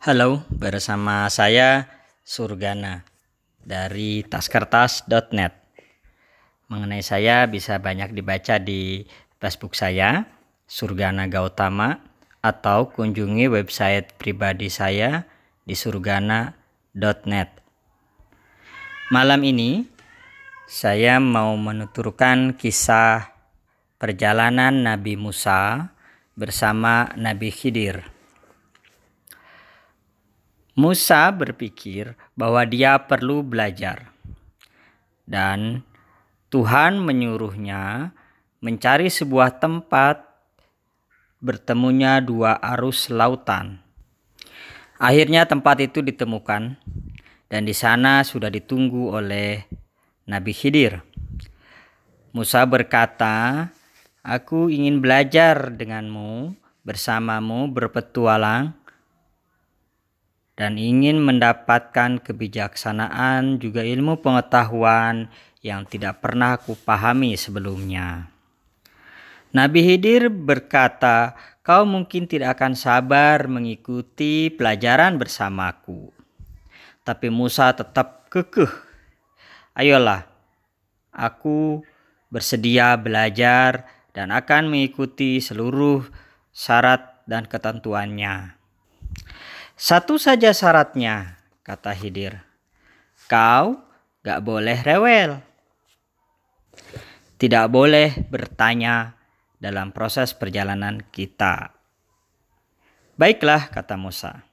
Halo, bersama saya Surgana dari taskertas.net. Mengenai saya bisa banyak dibaca di Facebook saya, Surgana Gautama, atau kunjungi website pribadi saya di surgana.net. Malam ini saya mau menuturkan kisah perjalanan Nabi Musa bersama Nabi Khidir. Musa berpikir bahwa dia perlu belajar, dan Tuhan menyuruhnya mencari sebuah tempat bertemunya dua arus lautan. Akhirnya, tempat itu ditemukan, dan di sana sudah ditunggu oleh Nabi Khidir. Musa berkata, "Aku ingin belajar denganmu, bersamamu berpetualang." Dan ingin mendapatkan kebijaksanaan juga ilmu pengetahuan yang tidak pernah kupahami sebelumnya. Nabi Hidir berkata, "Kau mungkin tidak akan sabar mengikuti pelajaran bersamaku." Tapi Musa tetap kekeh. "Ayolah, aku bersedia belajar dan akan mengikuti seluruh syarat dan ketentuannya." Satu saja syaratnya, kata Hidir. Kau gak boleh rewel. Tidak boleh bertanya dalam proses perjalanan kita. Baiklah, kata Musa.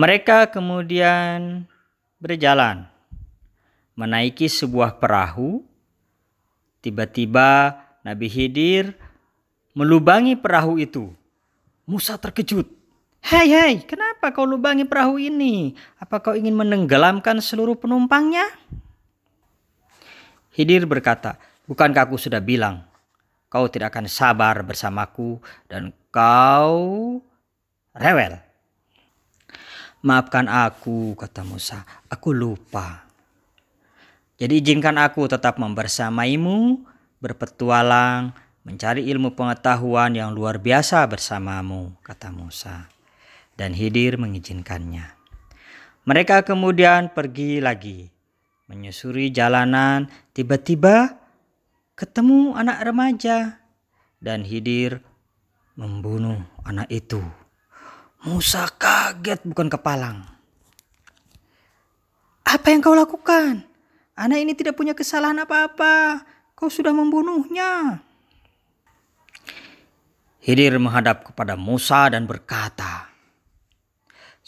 Mereka kemudian berjalan, menaiki sebuah perahu. Tiba-tiba Nabi Hidir melubangi perahu itu. Musa terkejut Hei, hei, kenapa kau lubangi perahu ini? Apa kau ingin menenggelamkan seluruh penumpangnya? Hidir berkata, Bukankah aku sudah bilang, kau tidak akan sabar bersamaku dan kau rewel. Maafkan aku, kata Musa, aku lupa. Jadi izinkan aku tetap membersamaimu, berpetualang, mencari ilmu pengetahuan yang luar biasa bersamamu, kata Musa dan Hidir mengizinkannya. Mereka kemudian pergi lagi, menyusuri jalanan, tiba-tiba ketemu anak remaja dan Hidir membunuh anak itu. Musa kaget bukan kepalang. Apa yang kau lakukan? Anak ini tidak punya kesalahan apa-apa. Kau sudah membunuhnya. Hidir menghadap kepada Musa dan berkata,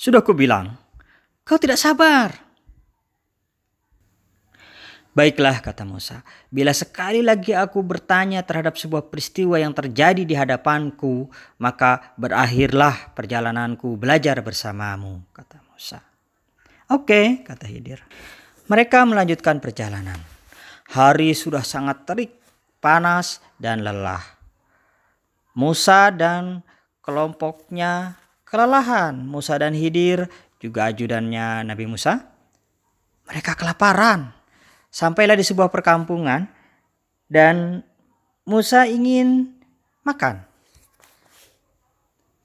sudah kubilang, kau tidak sabar. Baiklah, kata Musa, bila sekali lagi aku bertanya terhadap sebuah peristiwa yang terjadi di hadapanku, maka berakhirlah perjalananku belajar bersamamu, kata Musa. Oke, kata Hidir. Mereka melanjutkan perjalanan. Hari sudah sangat terik, panas, dan lelah. Musa dan kelompoknya kelelahan. Musa dan Hidir juga ajudannya Nabi Musa. Mereka kelaparan. Sampailah di sebuah perkampungan dan Musa ingin makan.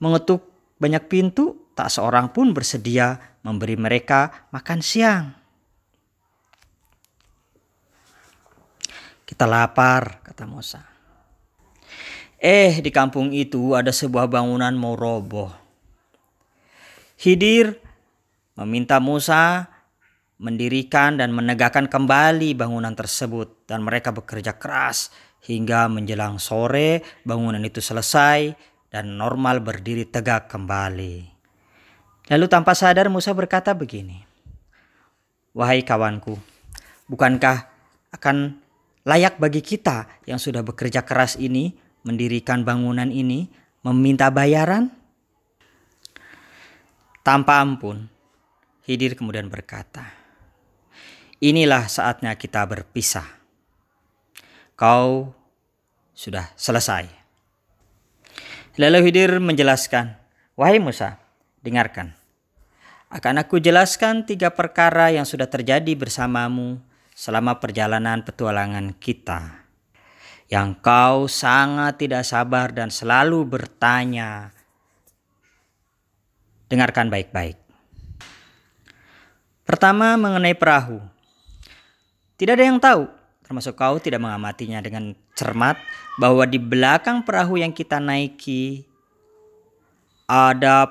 Mengetuk banyak pintu, tak seorang pun bersedia memberi mereka makan siang. Kita lapar, kata Musa. Eh, di kampung itu ada sebuah bangunan mau roboh. Hidir meminta Musa mendirikan dan menegakkan kembali bangunan tersebut dan mereka bekerja keras hingga menjelang sore bangunan itu selesai dan normal berdiri tegak kembali. Lalu tanpa sadar Musa berkata begini, Wahai kawanku, bukankah akan layak bagi kita yang sudah bekerja keras ini mendirikan bangunan ini meminta bayaran? Tanpa ampun, Hidir kemudian berkata, Inilah saatnya kita berpisah. Kau sudah selesai. Lalu Hidir menjelaskan, Wahai Musa, dengarkan. Akan aku jelaskan tiga perkara yang sudah terjadi bersamamu selama perjalanan petualangan kita. Yang kau sangat tidak sabar dan selalu bertanya Dengarkan baik-baik. Pertama mengenai perahu. Tidak ada yang tahu, termasuk kau tidak mengamatinya dengan cermat, bahwa di belakang perahu yang kita naiki ada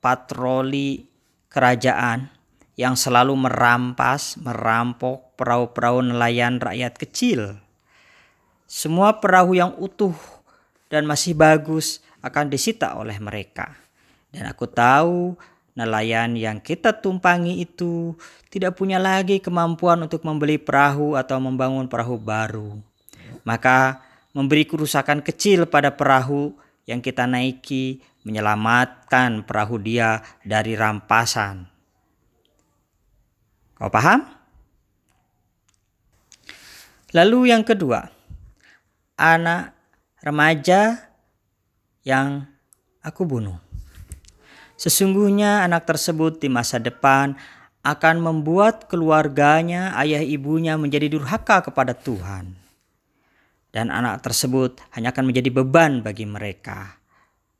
patroli kerajaan yang selalu merampas, merampok perahu-perahu nelayan rakyat kecil. Semua perahu yang utuh dan masih bagus akan disita oleh mereka. Dan aku tahu nelayan yang kita tumpangi itu tidak punya lagi kemampuan untuk membeli perahu atau membangun perahu baru. Maka memberi kerusakan kecil pada perahu yang kita naiki menyelamatkan perahu dia dari rampasan. Kau paham? Lalu yang kedua, anak remaja yang aku bunuh. Sesungguhnya anak tersebut di masa depan akan membuat keluarganya, ayah ibunya menjadi durhaka kepada Tuhan. Dan anak tersebut hanya akan menjadi beban bagi mereka.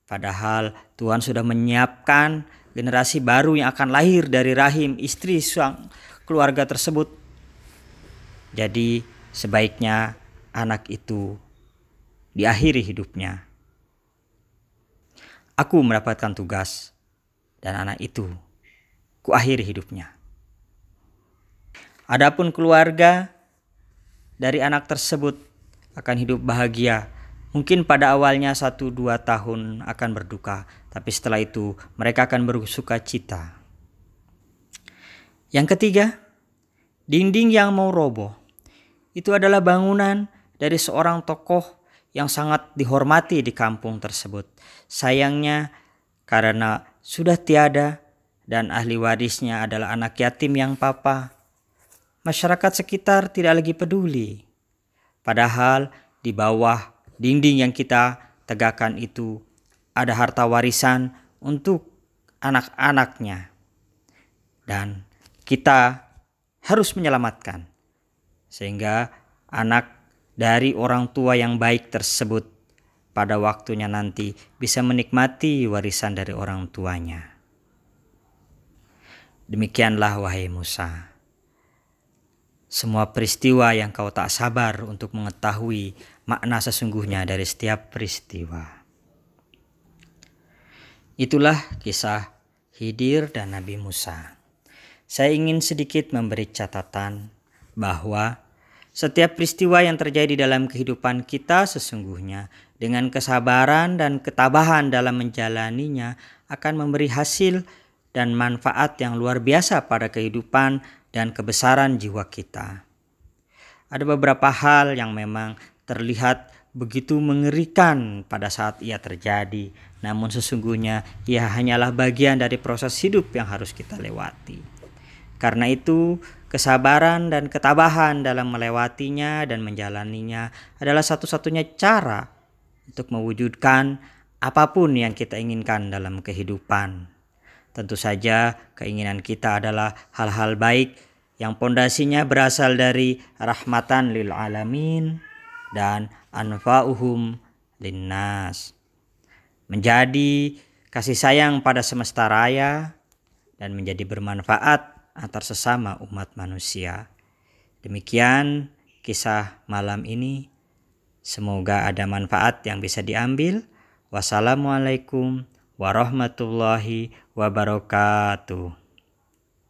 Padahal Tuhan sudah menyiapkan generasi baru yang akan lahir dari rahim istri sang keluarga tersebut. Jadi sebaiknya anak itu diakhiri hidupnya. Aku mendapatkan tugas dan anak itu kuakhiri hidupnya. Adapun keluarga dari anak tersebut akan hidup bahagia. Mungkin pada awalnya satu dua tahun akan berduka, tapi setelah itu mereka akan bersuka cita. Yang ketiga, dinding yang mau roboh. Itu adalah bangunan dari seorang tokoh yang sangat dihormati di kampung tersebut. Sayangnya karena sudah tiada dan ahli warisnya adalah anak yatim yang papa. Masyarakat sekitar tidak lagi peduli. Padahal di bawah dinding yang kita tegakkan itu ada harta warisan untuk anak-anaknya. Dan kita harus menyelamatkan. Sehingga anak dari orang tua yang baik tersebut pada waktunya nanti bisa menikmati warisan dari orang tuanya. Demikianlah wahai Musa. Semua peristiwa yang kau tak sabar untuk mengetahui makna sesungguhnya dari setiap peristiwa. Itulah kisah Hidir dan Nabi Musa. Saya ingin sedikit memberi catatan bahwa setiap peristiwa yang terjadi dalam kehidupan kita sesungguhnya dengan kesabaran dan ketabahan dalam menjalaninya akan memberi hasil dan manfaat yang luar biasa pada kehidupan dan kebesaran jiwa kita. Ada beberapa hal yang memang terlihat begitu mengerikan pada saat ia terjadi, namun sesungguhnya ia hanyalah bagian dari proses hidup yang harus kita lewati. Karena itu, Kesabaran dan ketabahan dalam melewatinya dan menjalaninya adalah satu-satunya cara untuk mewujudkan apa pun yang kita inginkan dalam kehidupan. Tentu saja, keinginan kita adalah hal-hal baik yang pondasinya berasal dari rahmatan lil alamin dan anfa'uhum linnas. Menjadi kasih sayang pada semesta raya dan menjadi bermanfaat antar sesama umat manusia. Demikian kisah malam ini. Semoga ada manfaat yang bisa diambil. Wassalamualaikum warahmatullahi wabarakatuh.